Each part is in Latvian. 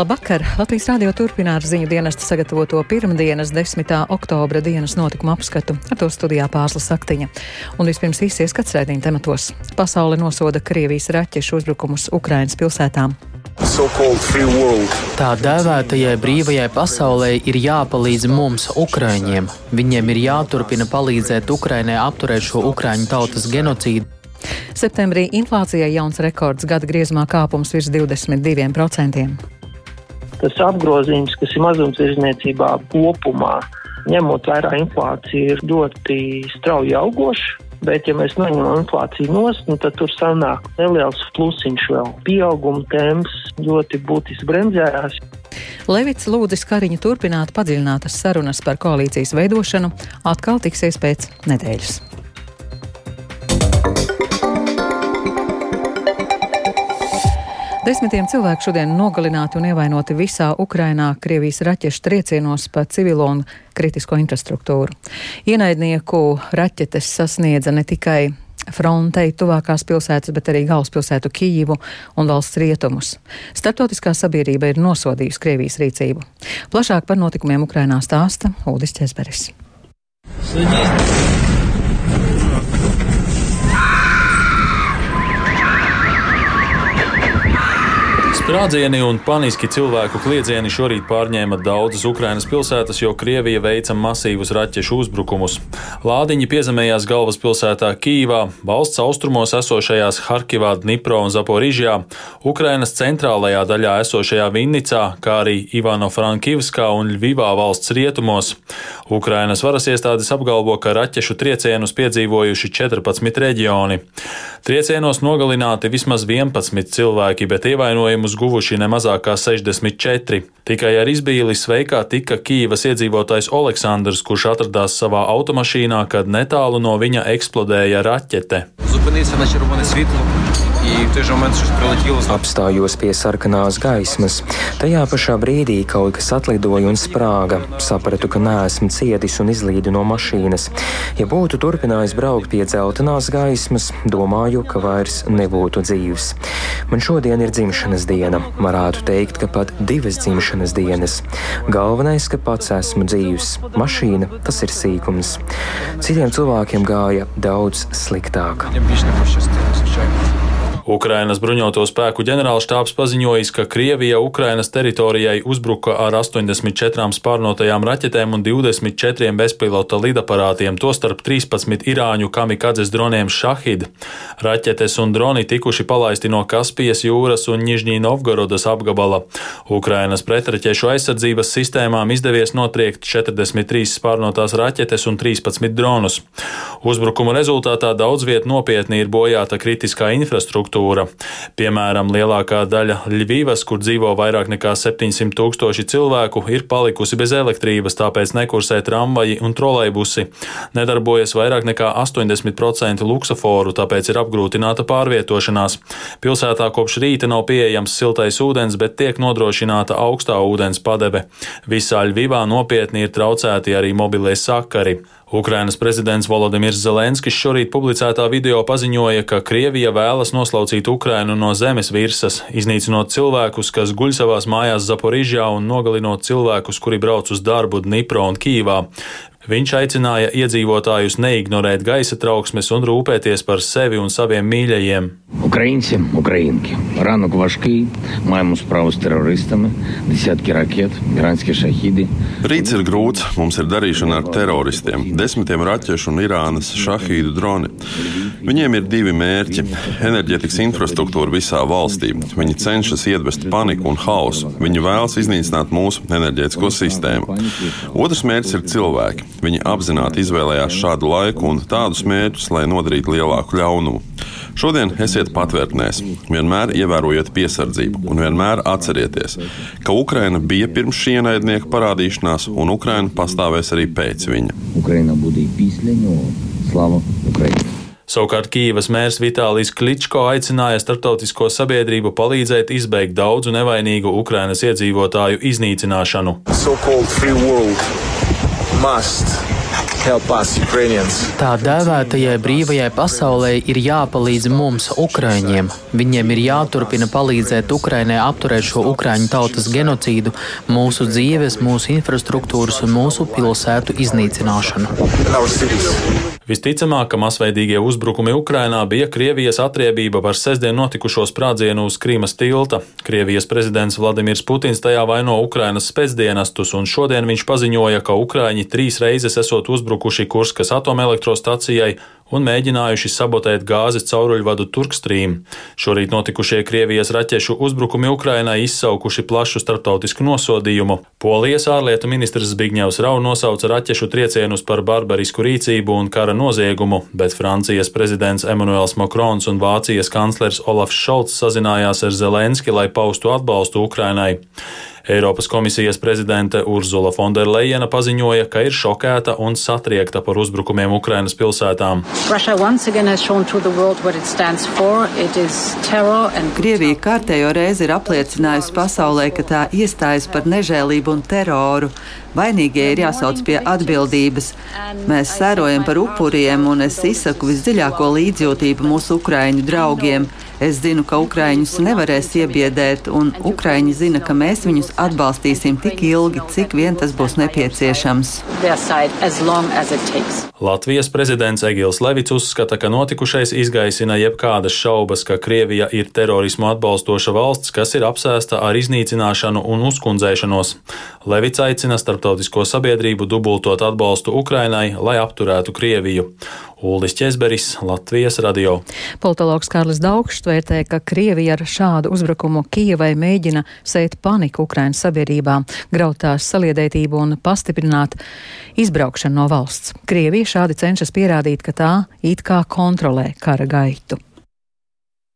Labvakar! Latvijas rādio turpina ar ziņu dienesta sagatavoto pirmdienas 10. oktobra dienas notikuma apskatu. Ar to studijā Pāzla Saktiņa. Un vispirms īsi ieskats rēdīņa tematos. Pasaule nosoda Krievijas raķešu uzbrukumus Ukrainas pilsētām. Tā dēvētajai brīvajai pasaulē ir jāpalīdz mums, Ukraiņiem. Viņiem ir jāturpina palīdzēt Ukrainai apturēt šo Ukraiņu tautas genocīdu. Septembrī inflācijai jauns rekords gada griezumā kāpums virs 22%. Tas apgrozījums, kas ir mazumtirdzniecībā kopumā, ņemot vērā inflāciju, ir ļoti strauji augošs. Bet, ja mēs noņemam inflāciju nost, nu, tad tur sanāk neliels plusiņš vēl. Pieauguma temps ļoti būtiski bremzējās. Levits lūdzis Kariņu turpināt padziļinātas sarunas par koalīcijas veidošanu, atkal tiksies pēc nedēļas. Desmitiem cilvēku šodien nogalināti un ievainoti visā Ukrainā Krievijas raķešu triecienos pa civilo un kritisko infrastruktūru. Ienaidnieku raķetes sasniedza ne tikai frontei tuvākās pilsētas, bet arī galvaspilsētu Kijivu un valsts rietumus. Startautiskā sabiedrība ir nosodījusi Krievijas rīcību. Plašāk par notikumiem Ukrainā stāsta Uldis Česberis. Sēdīt. Sprādzieni un paniski cilvēku kliedzieni šorīt pārņēma daudzas Ukrainas pilsētas, jo Krievija veica masīvus raķešu uzbrukumus. Lādiņi piezemējās galvaspilsētā Kīvā, valsts austrumos esošajās Harkivā, Dnipro un Zaporižjā, Ukrainas centrālajā daļā esošajā Vinnicā, kā arī Ivano-Frankivskā un Ļvivā valsts rietumos. Ukrainas varas iestādes apgalvo, ka raķešu triecienus piedzīvojuši 14 reģioni. Triecienos nogalināti vismaz 11 cilvēki, bet ievainojumus guvuši ne mazāk kā 64. Tikai ar izbīli sveikā tika Kīvas iedzīvotājs Aleksandrs, kurš atradās savā automašīnā, kad netālu no viņa eksplodēja raķete. Zupinīja na červone svitlo. Apstājos pie sarkanās gaismas. Tajā pašā brīdī kaut kas atlidoja un sprāga. Sapratu, ka neesmu cietis un izlīdu no mašīnas. Ja būtu turpinājis braukt pie dzeltenās gaismas, domāju, ka vairs nebūtu dzīves. Man šodien ir dzimšanas diena. Varētu teikt, ka pat divas dzimšanas dienas. Galvenais, ka pats esmu dzīves. Mašīna tas ir sīkums. Citiem cilvēkiem gāja daudz sliktāk. вещественности. Ukrainas bruņoto spēku ģenerālštāps paziņojis, ka Krievija Ukrainas teritorijai uzbruka ar 84 spārnotajām raķetēm un 24 bezpilota lidaparātiem, tostarp 13 irāņu kamikadzes droniem Šahid. Raķetes un droni tikuši palaisti no Kaspijas jūras un Nižņī Novgorodas apgabala. Ukrainas pretraķešu aizsardzības sistēmām izdevies notriekt 43 spārnotās raķetes un 13 dronus. Uzbrukuma rezultātā daudz viet nopietni ir bojāta kritiskā infrastruktūra infrastruktūra. Piemēram, lielākā daļa Ļvivas, kur dzīvo vairāk nekā 700 tūkstoši cilvēku, ir palikusi bez elektrības, tāpēc nekursē tramvaji un trolejbusi. Nedarbojas vairāk nekā 80% luksaforu, tāpēc ir apgrūtināta pārvietošanās. Pilsētā kopš rīta nav pieejams siltais ūdens, bet tiek nodrošināta augstā ūdens padeve. Visā Ļvivā nopietni ir traucēti arī mobilie sakari. Ukrainas prezidents Volodimirs Zelenskis šorīt publicētā video paziņoja, ka Krievija vēlas noslaucīt Ukrainu no zemes virsmas, iznīcinot cilvēkus, kas guļ savās mājās Zaporižjā un nogalinot cilvēkus, kuri brauc uz darbu Dnipro un Kīvā. Viņš aicināja iedzīvotājus neignorēt gaisa trauksmes un rūpēties par sevi un saviem mīļajiem. Українці, українки, ранок важкий, маємо справу з терористами, десятки ракет, іранські шахіди. Rīts ir grūts, mums ir darīšana ar teroristiem, desmitiem raķešu un Irānas šahīdu droni. Viņiem ir divi mērķi - enerģētikas infrastruktūra visā valstī. Viņi cenšas iedvest paniku un hausu. Viņi vēlas iznīcināt mūsu enerģētisko sistēmu. Otrs mērķis ir cilvēki. Viņi apzināti izvēlējās šādu laiku un tādus mērķus, lai nodarītu lielāku ļaunumu. Šodien esiet patvērtnēs, vienmēr ievērojiet piesardzību un vienmēr atcerieties, ka Ukraina bija pirms šī ienaidnieka parādīšanās, un Ukraina pastāvēs arī pēc viņa. Ukraina būtu pīsļa, no slava Ukraina! Savukārt Kīivas mērs Vitālijs Kličko aicināja starptautisko sabiedrību palīdzēt izbeigt daudzu nevainīgu Ukrainas iedzīvotāju iznīcināšanu. So must Tā dēvētajai brīvajai pasaulē ir jāpalīdz mums, Ukraiņiem. Viņiem ir jāturpina palīdzēt Ukrainai apturēt šo Ukraiņu tautas genocīdu, mūsu dzīves, mūsu infrastruktūras un mūsu pilsētu iznīcināšanu. Visticamāk, ka masveidīgie uzbrukumi Ukrainā bija Krievijas atriebība par sestdien notikušo sprādzienu uz Krīmas tilta. Krievijas prezidents Vladimirs Putins tajā vaino Ukrainas spēcdienestus, un šodien viņš paziņoja, ka Ukraiņi trīs reizes esot uzbrukuši Kurskas atomelektrostacijai un mēģinājuši sabotēt gāzes cauruļvadu Turkstrīm. Šorīt notikušie Krievijas raķešu uzbrukumi Ukrainai izsaukuši plašu starptautisku nosodījumu. Polijas ārlietu ministrs Zbigņevs Rau nosauca raķešu triecienus par barbarisku rīcību un kara noziegumu, bet Francijas prezidents Emmanuels Macrons un Vācijas kanclers Olafs Šolts sazinājās ar Zelenski, lai paustu atbalstu Ukrainai. Eiropas komisijas prezidente Urzula Fonderleina paziņoja, ka ir šokēta un satriekta par uzbrukumiem Ukrainas pilsētām. Krievija kārtējo reizi ir apliecinājusi pasaulē, ka tā iestājas par nežēlību un teroru. Vainīgie ir jāsauc pie atbildības. Mēs sērojam par upuriem, un es izsaku visdziļāko līdzjūtību mūsu ukraiņu draugiem. Es zinu, ka Ukrāņus nevarēs iebiedēt, un Ukrāņi zina, ka mēs viņus atbalstīsim tik ilgi, cik vien tas būs nepieciešams. Latvijas prezidents Egils Levits uzskata, ka notikušais izgaisina jebkādas šaubas, ka Krievija ir terorismu atbalstoša valsts, kas ir apsēsta ar iznīcināšanu un uzkundzēšanos. Levits aicina starptautisko sabiedrību dubultot atbalstu Ukrainai, lai apturētu Krieviju. Uldis Česberis, Latvijas radio. Politologs Kārlis Daugšs vērtē, ka Krievija ar šādu uzbrukumu Kijavai mēģina sēt paniku Ukrainas sabiedrībā, graut tās saliedētību un pastiprināt izbraukšanu no valsts. Krievija šādi cenšas pierādīt, ka tā it kā kontrolē kara gaitu.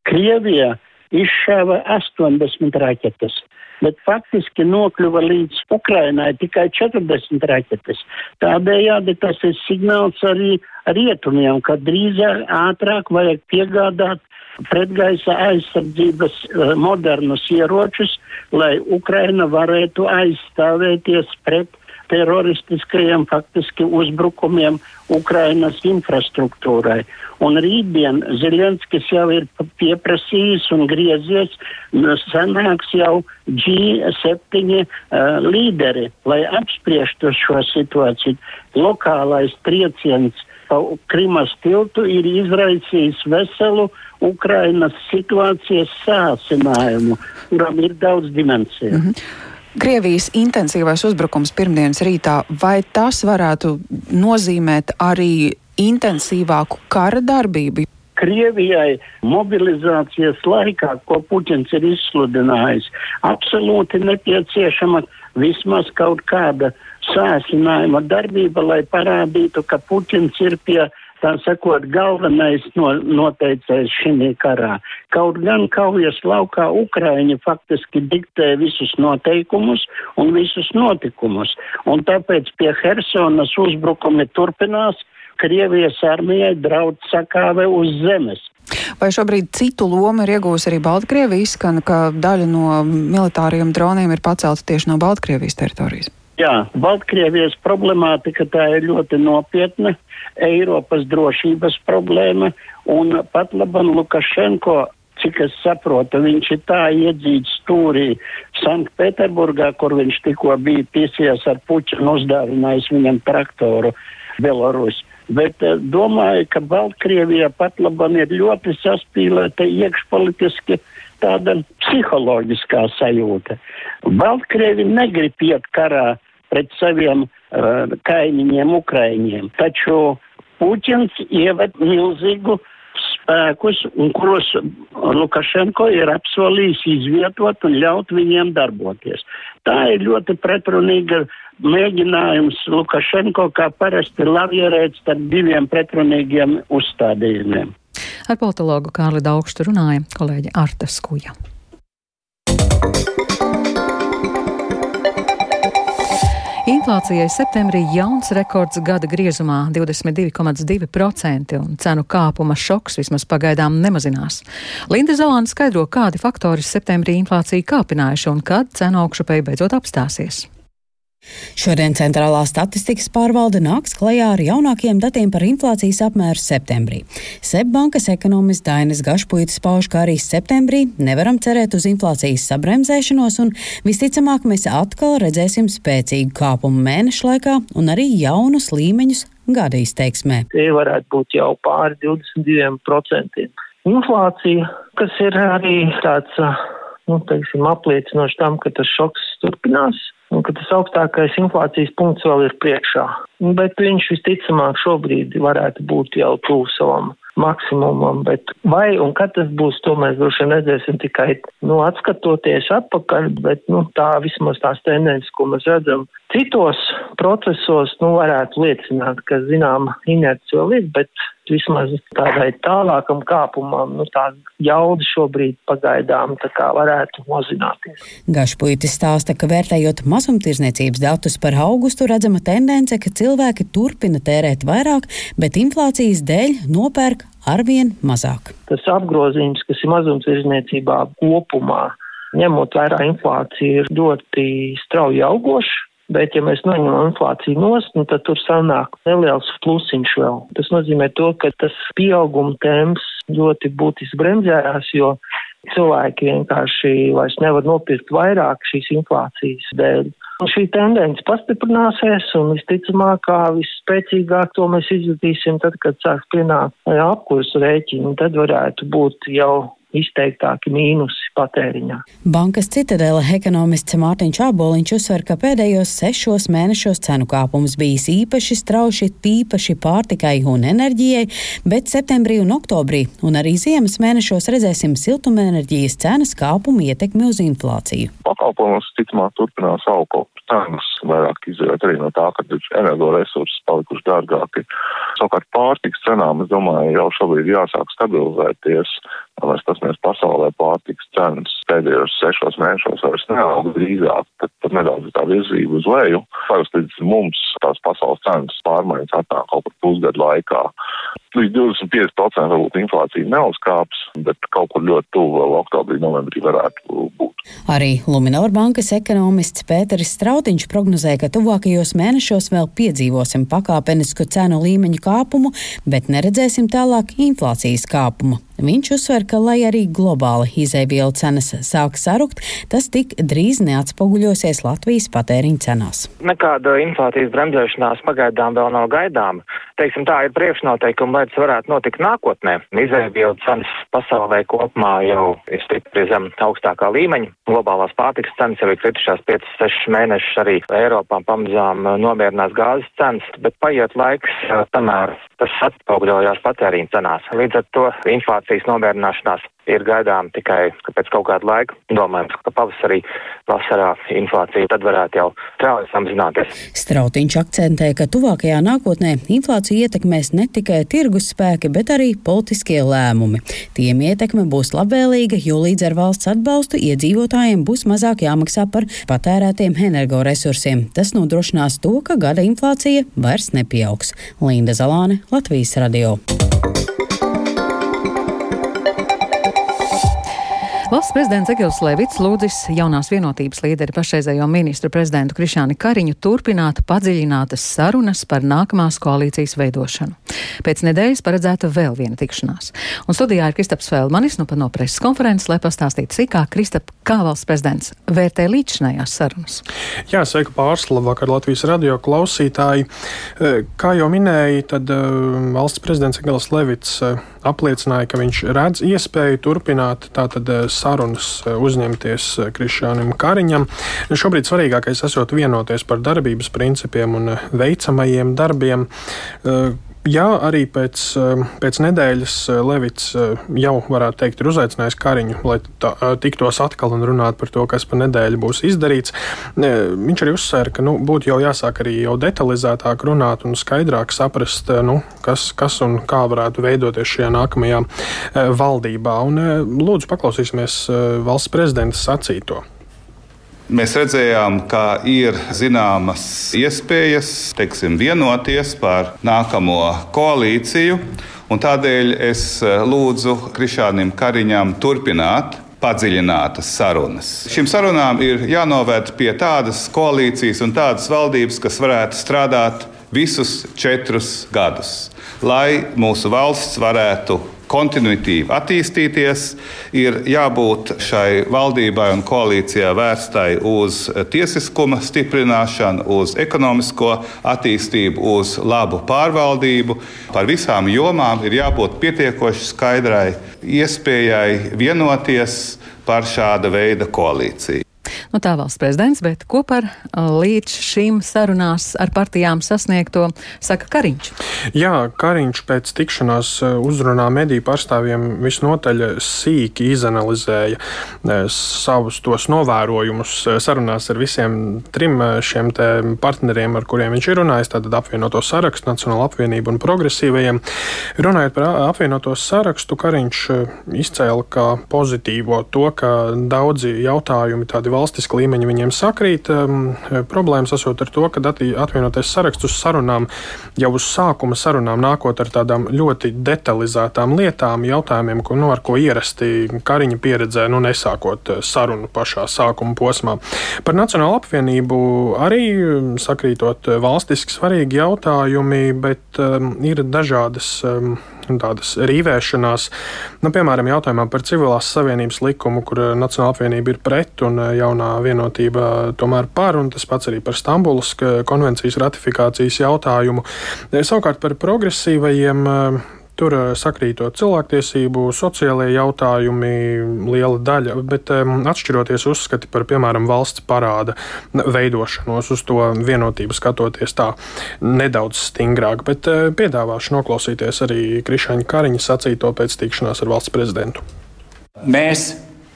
Krievija izšāva 80 raķetes bet faktiski nokļuva līdz Ukrainai tikai 40 raķetes. Tādējādi tas ir signāls arī rietumiem, ka drīzāk ātrāk vajag piegādāt pretgaisa aizsardzības uh, modernus ieročus, lai Ukraina varētu aizstāvēties pret teroristiskajiem faktiski uzbrukumiem Ukrainas infrastruktūrai. Un rītdien Zelenskis jau ir pieprasījis un griezies, sanāks jau G7 uh, līderi, lai apspriestu šo situāciju. Lokālais trieciens pa Krimas tiltu ir izraisījis veselu Ukrainas situācijas sāsinājumu, kuram ir daudz dimensiju. Mm -hmm. Krievijas intensīvais uzbrukums pirmdienas rītā, vai tas varētu nozīmēt arī intensīvāku kara darbību? Krievijai mobilizācijas laikā, ko Puķins ir izsludinājis, absolūti nepieciešama vismaz kaut kāda sāsinājuma darbība, lai parādītu, ka Puķins ir pie tā sakot, galvenais no, noteicējs šī karā. Kaut gan kaujas laukā Ukraiņi faktiski diktē visus noteikumus un visus notikumus, un tāpēc pie Hersonas uzbrukumi turpinās, Krievijas armijai draud sakāve uz zemes. Vai šobrīd citu lomu ir iegūsi arī Baltkrievija? Izskan, ka daļa no militāriem droniem ir pacelta tieši no Baltkrievijas teritorijas. Jā, Baltkrievijas problemātika tā ir ļoti nopietna. Eiropas drošības problēma, un pat labam Lukašenko, cik es saprotu, viņš ir tā iedzīts stūrī Sanktpēterburgā, kur viņš tikko bija piesies ar puķinu uzdāvinājis viņam traktoru Belorus. Bet uh, domāju, ka Baltkrievijā pat labam ir ļoti saspīlēta iekšpolitiski tāda psiholoģiskā sajūta. Baltkrievi negrib iet karā pret saviem uh, kaimiņiem, Ukraiņiem, taču Puķins ieved milzīgu spēkus, kuros Lukašenko ir apsolījis izvietot un ļaut viņiem darboties. Tā ir ļoti pretrunīga mēģinājums Lukašenko kā parasti lavierēt starp diviem pretrunīgiem uzstādījumiem. Ar politologu Kārli Daugštu runāja kolēģi Arta Skuja. Inflācijai septembrī jauns rekords gada griezumā - 22,2% un cenu kāpuma šoks vismaz pagaidām nemazinās. Linda Zalāna skaidro, kādi faktori septembrī inflāciju kāpinājuši un kad cenu augšupēji beidzot apstāsies. Šodien Centrālā statistikas pārvalde nāks klajā ar jaunākiem datiem par inflācijas apmēru septembrī. Sebbankas ekonomists Dainis Gašpuitis pauž, ka arī septembrī nevaram cerēt uz inflācijas sabremzēšanos, un visticamāk mēs atkal redzēsim spēcīgu kāpumu mēnešu laikā un arī jaunus līmeņus gada izteiksmē. Tie varētu būt jau pāri 22%. Inflācija, kas ir arī tāds, nu, teiksim, apliecinoši tam, ka tas šoks turpinās, un ka tas augstākais inflācijas punkts vēl ir priekšā. Bet viņš visticamāk šobrīd varētu būt jau tuvu savam maksimumam, bet vai un kad tas būs, to mēs droši vien redzēsim tikai, nu, atskatoties atpakaļ, bet, nu, tā vismaz tās tendences, ko mēs redzam citos procesos, nu, varētu liecināt, ka, zinām, inerts vēl ir, bet vismaz tādai tālākam kāpumam, nu tā jauda šobrīd pagaidām tā kā varētu mozināties. Gašpuitis stāsta, ka vērtējot mazumtirdzniecības datus par augustu, redzama tendence, ka cilvēki turpina tērēt vairāk, bet inflācijas dēļ nopērk arvien mazāk. Tas apgrozījums, kas ir mazumtirdzniecībā kopumā, ņemot vērā inflāciju, ir ļoti strauji augošs. Bet, ja mēs noņemam inflāciju nost, nu, tad tur sanāk neliels plusiņš vēl. Tas nozīmē to, ka tas pieauguma temps ļoti būtiski bremzējās, jo cilvēki vienkārši vairs nevar nopirkt vairāk šīs inflācijas dēļ. Un šī tendence pastiprināsies, un visticamāk, kā visspēcīgāk to mēs izjutīsim tad, kad sāks pienākt apkursu rēķini, tad varētu būt jau izteiktāki mīnusi patēriņā. Bankas citadela ekonomists Mārtiņš Aboliņš uzsver, ka pēdējos sešos mēnešos cenu kāpums bijis īpaši strauši, tīpaši pārtikai un enerģijai, bet septembrī un oktobrī un arī ziemas mēnešos redzēsim siltumenerģijas cenas kāpumu ietekmi uz inflāciju. Pakalpojums, ticamāk, turpinās augt cenas vairāk izdarīt arī no tā, ka energoresursi palikuši dārgāki. Savukārt pārtiks cenām, es domāju, jau šobrīd jāsāk stabilizēties. Mēs paskatāmies pasaulē pārtiks cenas pēdējos sešos mēnešos vairs neaug drīzāk, tad pat nedaudz tā virzība uz leju. Parasti līdz mums tās pasaules cenas pārmaiņas atnāk kaut kur pusgadu laikā. Līdz 25% varbūt inflācija neuzkāps, bet kaut kur ļoti tuvu vēl oktobrī, novembrī varētu būt. Arī Luminor bankas ekonomists Pēteris Strautiņš prognozē, ka tuvākajos mēnešos vēl piedzīvosim pakāpenisku cenu līmeņu kāpumu, bet neredzēsim tālāk inflācijas kāpumu. Viņš uzsver, ka, lai arī globāli izēvielu cenas sāk sarukt, tas tik drīz neatspoguļosies Latvijas patēriņa cenās. Nekāda inflācijas bremzēšanās pagaidām vēl nav gaidāma. Teiksim, tā ir priekšnoteikuma, lai tas varētu notikt nākotnē. Izēvielu cenas pasaulē kopumā jau ir stipri zem augstākā līmeņa. Globālās pārtikas cenas jau ir kritušās 5-6 mēnešus, arī Eiropā pamazām nomierinās gāzes cenas, bet paiet laiks, tamēr tas atspoguļojās patēriņa cenās. Līdz ar to inflācija inflācijas nomierināšanās ir gaidām tikai pēc kaut kāda laika. Domājams, ka pavasarī, vasarā inflācija tad varētu jau strauji samazināties. Strautiņš akcentē, ka tuvākajā nākotnē inflāciju ietekmēs ne tikai tirgus spēki, bet arī politiskie lēmumi. Tiem ietekme būs labvēlīga, jo līdz ar valsts atbalstu iedzīvotājiem būs mazāk jāmaksā par patērētiem energoresursiem. Tas nodrošinās to, ka gada inflācija vairs nepieaugs. Linda Zalāne, Latvijas radio. Valsts prezidents Egils Levits lūdzis jaunās vienotības līderi pašreizējo ministru prezidentu Krišāni Kariņu turpināt padziļinātas sarunas par nākamās koalīcijas veidošanu. Pēc nedēļas paredzēta vēl viena tikšanās. Un studijā ir Kristaps Feldmanis nu, no preses konferences, lai pastāstītu sīkāk, Kristap, kā valsts prezidents vērtē līdzinājās sarunas. Jā, sveiku pārsla vakar Latvijas radio klausītāji. Eh, kā jau minēja, tad uh, valsts prezidents Egils Levits uh, apliecināja, ka viņš redz iespēju turpināt tātad sarunas eh, uzņemties eh, Krišānam Kariņam. Šobrīd svarīgākais esot vienoties par darbības principiem un eh, veicamajiem darbiem. Jā, arī pēc, pēc nedēļas Levits jau, varētu teikt, ir uzaicinājis Kariņu, lai tā, tiktos atkal un runātu par to, kas pa nedēļu būs izdarīts. Viņš arī uzsvēra, ka nu, būtu jau jāsāk arī jau detalizētāk runāt un skaidrāk saprast, nu, kas, kas un kā varētu veidoties šajā nākamajā valdībā. Un, lūdzu, paklausīsimies valsts prezidenta sacīto. Mēs redzējām, ka ir zināmas iespējas teiksim, vienoties par nākamo koalīciju. Tādēļ es lūdzu Krišānam Kariņam turpināt padziļinātas sarunas. Šīm sarunām ir jānovērt pie tādas koalīcijas un tādas valdības, kas varētu strādāt visus četrus gadus, lai mūsu valsts varētu kontinuitīvi attīstīties, ir jābūt šai valdībai un koalīcijai vērstai uz tiesiskuma stiprināšanu, uz ekonomisko attīstību, uz labu pārvaldību. Par visām jomām ir jābūt pietiekoši skaidrai iespējai vienoties par šāda veida koalīciju. Nu, tā valsts prezidents, bet ko par līdz šīm sarunās ar partijām sasniegto saka Kariņš? Jā, Kariņš pēc tikšanās uzrunā mediju pārstāvjiem visnotaļ sīki izanalizēja savus tos novērojumus sarunās ar visiem trim šiem partneriem, ar kuriem viņš ir runājis, tātad apvienoto sarakstu, Nacionālo apvienību un progresīvajiem. Runājot par apvienoto sarakstu, Kariņš izcēla kā pozitīvo to, ka daudzi jautājumi tādi valstis politiska līmeņa viņiem sakrīt. Um, problēmas esot ar to, ka atvienotais saraksts uz sarunām jau uz sākuma sarunām nākot ar tādām ļoti detalizētām lietām, jautājumiem, ko, nu, ar ko ierasti Kariņa pieredzē, nu, nesākot uh, sarunu pašā sākuma posmā. Par Nacionālo apvienību arī um, sakrītot uh, valstiski svarīgi jautājumi, bet um, ir dažādas um, tādas rīvēšanās. Nu, piemēram, jautājumā par civilās savienības likumu, kur eh, Nacionāla apvienība ir pret un eh, jaunā vienotība tomēr par, un tas pats arī par Stambulas konvencijas ratifikācijas jautājumu. Savukārt par progresīvajiem Tur eh, sakrītot cilvēktiesību, sociālajie jautājumi, liela daļa, bet atšķiroties uzskati par, piemēram, valsts parāda veidošanos, uz to vienotību skatoties tā nedaudz stingrāk, bet uh, piedāvāšu noklausīties arī Krišaņa Kariņa sacīto pēc tikšanās ar valsts prezidentu. Mēs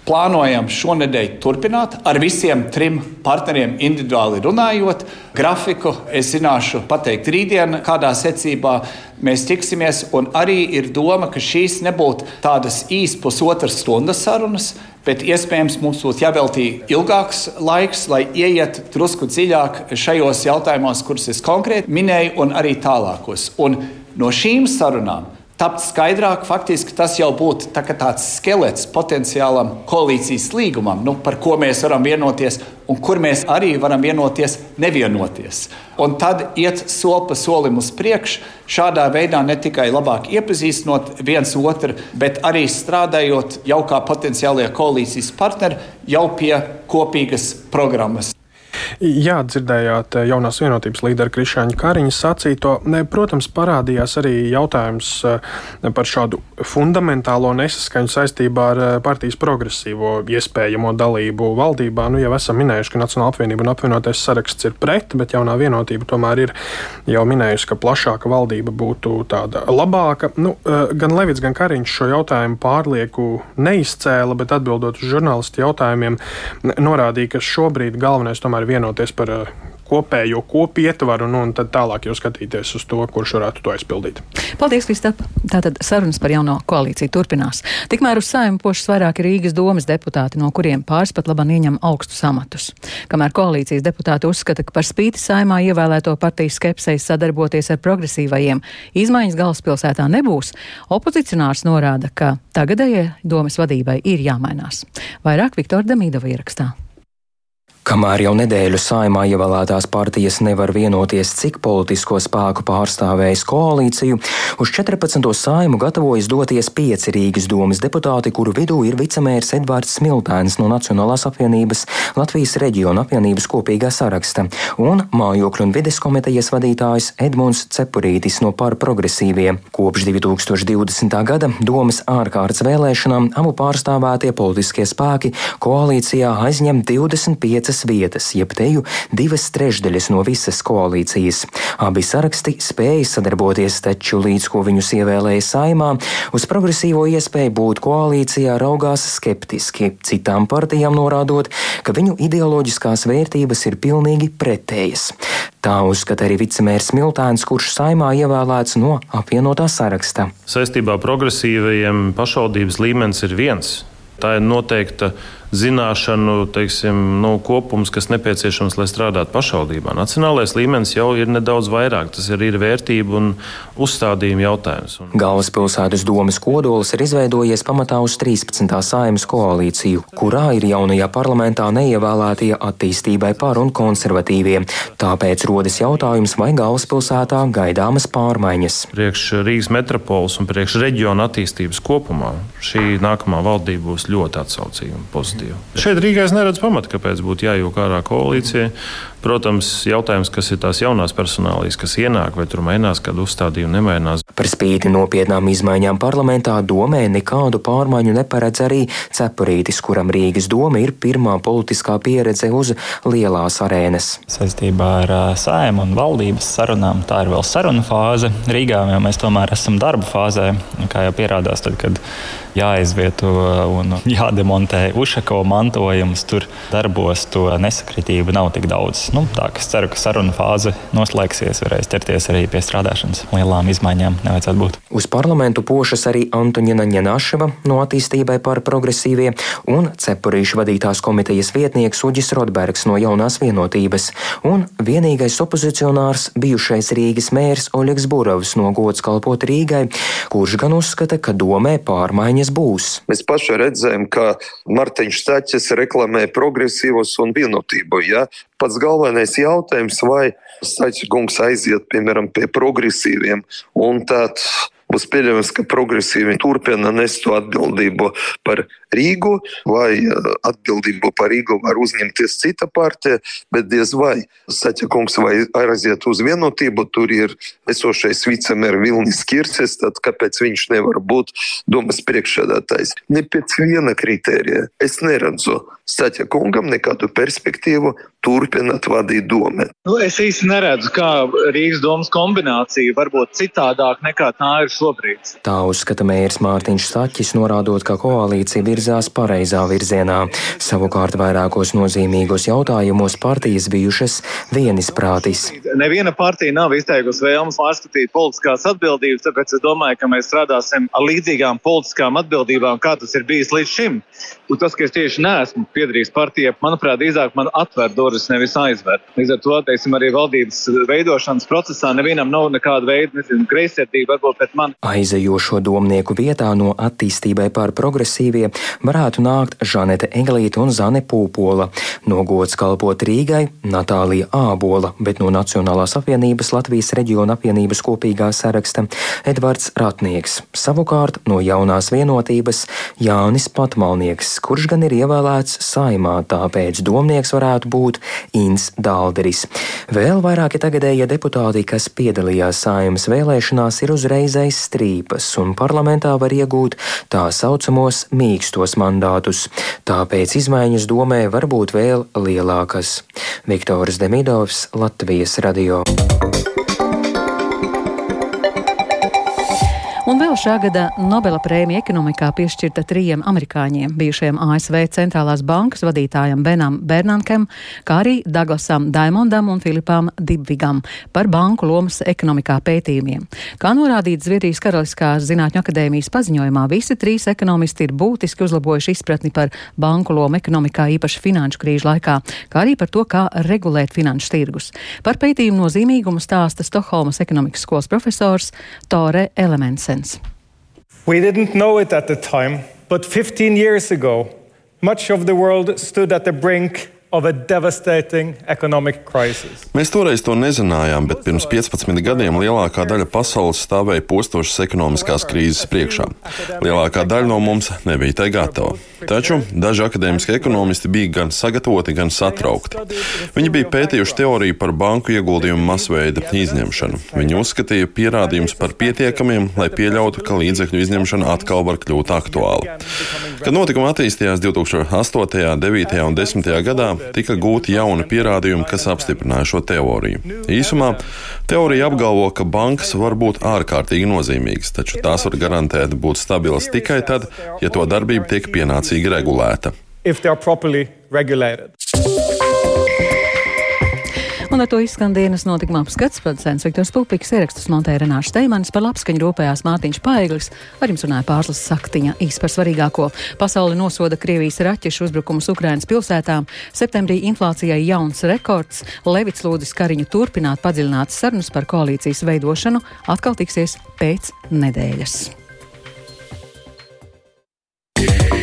plānojam šonadēļ turpināt ar visiem trim partneriem individuāli runājot. Grafiku es zināšu pateikt rītdien, kādā secībā mēs tiksimies. Un arī ir doma, ka šīs nebūtu tādas īsas pusotras stundas sarunas, bet iespējams mums būs jāveltī ilgāks laiks, lai ieiet drusku dziļāk šajos jautājumos, kurus es konkrēti minēju, un arī tālākos. Un no šīm sarunām tapt skaidrāk, faktiski tas jau būtu tā tāds skelets potenciālam koalīcijas līgumam, nu, par ko mēs varam vienoties un kur mēs arī varam vienoties, nevienoties. Un tad iet soli pa solim uz priekšu, šādā veidā ne tikai labāk iepazīstinot viens otru, bet arī strādājot jau kā potenciālie koalīcijas partneri jau pie kopīgas programmas. Jā, dzirdējāt eh, jaunās vienotības līdera Krišāņa Kariņa sacīto. Protams, parādījās arī jautājums eh, par šādu fundamentālo nesaskaņu saistībā ar eh, partijas progresīvo iespējamo dalību valdībā. Nu, jau esam minējuši, ka Nacionāla apvienība un apvienotais saraksts ir pret, bet jaunā vienotība tomēr ir jau minējusi, ka plašāka valdība būtu tāda labāka. Nu, gan Levits, gan Kariņš šo jautājumu pārlieku neizcēla, bet atbildot uz žurnālistu jautājumiem, norādīja, ka šobrīd galvenais tomēr ir vienoties par uh, kopējo kopu ietvaru, nu, un tad tālāk jau skatīties uz to, kurš varētu to aizpildīt. Paldies, Kristap! Tātad sarunas par jauno koalīciju turpinās. Tikmēr uz saimu pošas vairāki Rīgas domas deputāti, no kuriem pāris pat labāk ieņem augstus amatus. Kamēr koalīcijas deputāti uzskata, ka par spīti saimā ievēlēto partiju skepsei sadarboties ar progresīvajiem izmaiņas galvaspilsētā nebūs, opozicionārs norāda, ka tagadējai domas vadībai ir jāmainās. Vairāk Viktora Demīdova ierakstā. Kamēr jau nedēļu saimā ievēlētās partijas nevar vienoties, cik politisko spēku pārstāvējas koalīciju, uz 14. saimu gatavojas doties pieci Rīgas domas deputāti, kuru vidū ir vicemērs Edvards Smiltēns no Nacionālās apvienības Latvijas reģiona apvienības kopīgā saraksta un mājokļu un vides komitejas vadītājs Edmunds Cepurītis no par progresīviem. Kopš 2020. gada domas ārkārtas vēlēšanām abu pārstāvētie politiskie spēki koalīcijā aizņem 25 divas vietas, jeb teju divas trešdaļas no visas koalīcijas. Abi saraksti spēja sadarboties, taču līdz ko viņus ievēlēja saimā, uz progresīvo iespēju būt koalīcijā raugās skeptiski, citām partijām norādot, ka viņu ideoloģiskās vērtības ir pilnīgi pretējas. Tā uzskata arī vicemērs Miltāns, kurš saimā ievēlēts no apvienotā saraksta. Saistībā progresīvajiem pašvaldības līmenis ir viens. Tā ir noteikta zināšanu teiksim, nu, kopums, kas nepieciešams, lai strādātu pašvaldībā. Nacionālais līmenis jau ir nedaudz vairāk. Tas arī ir vērtība un uzstādījuma jautājums. Galvaspilsētas domas kodols ir izveidojies pamatā uz 13. saimas koalīciju, kurā ir jaunajā parlamentā neievēlētie attīstībai par un konservatīvie. Tāpēc rodas jautājums, vai galvaspilsētā gaidāmas pārmaiņas. Priekš Rīgas metropoles un priekš reģiona attīstības kopumā šī nākamā valdība būs ļoti atsaucīga un pozitīva. Šeit Rīgā es neredzu pamatu, kāpēc būtu jājūg ārā koalīcija. Protams, jautājums, kas ir tās jaunās personālijas, kas ienāk, vai tur mainās kāda uzstādījuma, nemainās. Par spīti nopietnām izmaiņām parlamentā domē nekādu pārmaiņu neparedz arī Cepurītis, kuram Rīgas doma ir pirmā politiskā pieredze uz lielās arēnas. Saistībā ar sēmu un valdības sarunām tā ir vēl saruna fāze. Rīgā jau mēs tomēr esam darba fāzē, kā jau pierādās, tad, kad jāizvieto un jādemontē Ušako mantojums. Tur darbos to nesakritību nav tik daudz. Nu, tā, es ceru, ka saruna fāze noslēgsies, varēs ķerties arī pie strādāšanas. Lielām izmaiņām nevajadzētu būt. Uz parlamentu pošas arī Antonina Ņanaševa no attīstībai par progresīvie un Cepurīšu vadītās komitejas vietnieks Uģis Rodbergs no jaunās vienotības un vienīgais opozicionārs bijušais Rīgas mērs Oļegs Burovs no gods kalpot Rīgai, kurš gan uzskata, ka domē pārmaiņas būs. Mēs paši redzējām, ka Martiņš Staķis reklamē progresīvos un vienotību. Ja? Pats galvenais jautājums, vai kungs aiziet, piemēram, pie progresīviem un tad būs pieļaujams, ka progresīvi turpina nest to atbildību par Rīgu, vai atbildību par Rīgu var uzņemties cita partija, bet diez vai Saķakungs vai aiziet uz vienotību, tur ir esošais vicemēra Vilnis Kirces, tad kāpēc viņš nevar būt domas priekšsēdētājs? Ne pēc viena kritērija. Es neredzu Saķakungam nekādu perspektīvu turpināt vadīt domu. Nu, es īsti neredzu, kā Rīgas domas kombinācija var būt citādāk nekā tā ir šobrīd. Tā uzskata mērs Mārtiņš Saķis, norādot, ka koalīcija virzās pareizā virzienā. Savukārt vairākos nozīmīgos jautājumos partijas bijušas vienisprātis. Neviena partija nav izteikusi vēlmes pārskatīt politiskās atbildības, tāpēc es domāju, ka mēs strādāsim ar līdzīgām politiskām atbildībām, kā tas ir bijis līdz šim. Un tas, ka es tieši neesmu piedarījis partijai, manuprāt, drīzāk man atver durvis, nevis aizver. Līdz ar to, teiksim, arī valdības veidošanas procesā nevienam nav nekāda veida greizsirdība varbūt pret mani. Aizejošo domnieku vietā no attīstībai par progresīvie varētu nākt Žanete Eglīte un Zane Pūpola. No gods kalpot Rīgai Natālija Ābola, bet no Nacionālās apvienības Latvijas reģiona apvienības kopīgā saraksta Edvards Ratnieks. Savukārt no jaunās vienotības Jānis Patmalnieks, kurš gan ir ievēlēts saimā, tāpēc domnieks varētu būt Ins Dalderis. Vēl vairāki tagadējie deputāti, kas piedalījās saimas vēlēšanās, ir uzreiz aiz strīpas un parlamentā var iegūt tā saucamos mīkstos mandātus. Tāpēc izmaiņas domē var būt vēl lielākas. Viktors Demidovs, Latvijas radio. Un vēl šā gada Nobela prēmija ekonomikā piešķirta trijiem amerikāņiem - bijušajam ASV centrālās bankas vadītājam Benam Bernankam, kā arī Daglasam Daimondam un Filipam Dibvigam par banku lomas ekonomikā pētījumiem. Kā norādīts Zviedrijas Karaliskās Zinātņu akadēmijas paziņojumā, visi trīs ekonomisti ir būtiski uzlabojuši izpratni par banku lomu ekonomikā, īpaši finanšu krīžu laikā, kā arī par to, kā regulēt finanšu tirgus. Par pētījumu nozīmīgumu stāsta Stokholmas ekonomikas skolas profesors Tore Elemensen. We didn't know it at the time, but 15 years ago, much of the world stood at the brink. Mēs toreiz to nezinājām, bet pirms 15 gadiem lielākā daļa pasaules stāvēja postošas ekonomiskās krīzes priekšā. Lielākā daļa no mums nebija tai gatava. Taču daži akadēmiski ekonomisti bija gan sagatavoti, gan satraukti. Viņi bija pētījuši teoriju par banku ieguldījumu masveida izņemšanu. Viņi uzskatīja pierādījumus par pietiekamiem, lai pieļautu, ka līdzekļu izņemšana atkal var kļūt aktuāla. Kad notikumi attīstījās 2008., 9. un 10. gadā, tika gūti jauni pierādījumi, kas apstiprināja šo teoriju. Īsumā teorija apgalvo, ka bankas var būt ārkārtīgi nozīmīgas, taču tās var garantēt būt stabilas tikai tad, ja to darbība tiek pienācīgi regulēta. Un ar to izskan dienas notikuma apskats. Producents Viktors Pupiks, ierakstus montēja Renāša Steimanis, par labskaņu rūpējās Mārtiņš Paiglis, ar jums runāja pārslas saktiņa īsti par svarīgāko. Pasauli nosoda Krievijas raķešu uzbrukums Ukrainas pilsētām, septembrī inflācijai jauns rekords, Levits lūdzis Kariņu turpināt padziļināt sarunas par koalīcijas veidošanu, atkal tiksies pēc nedēļas. Yeah.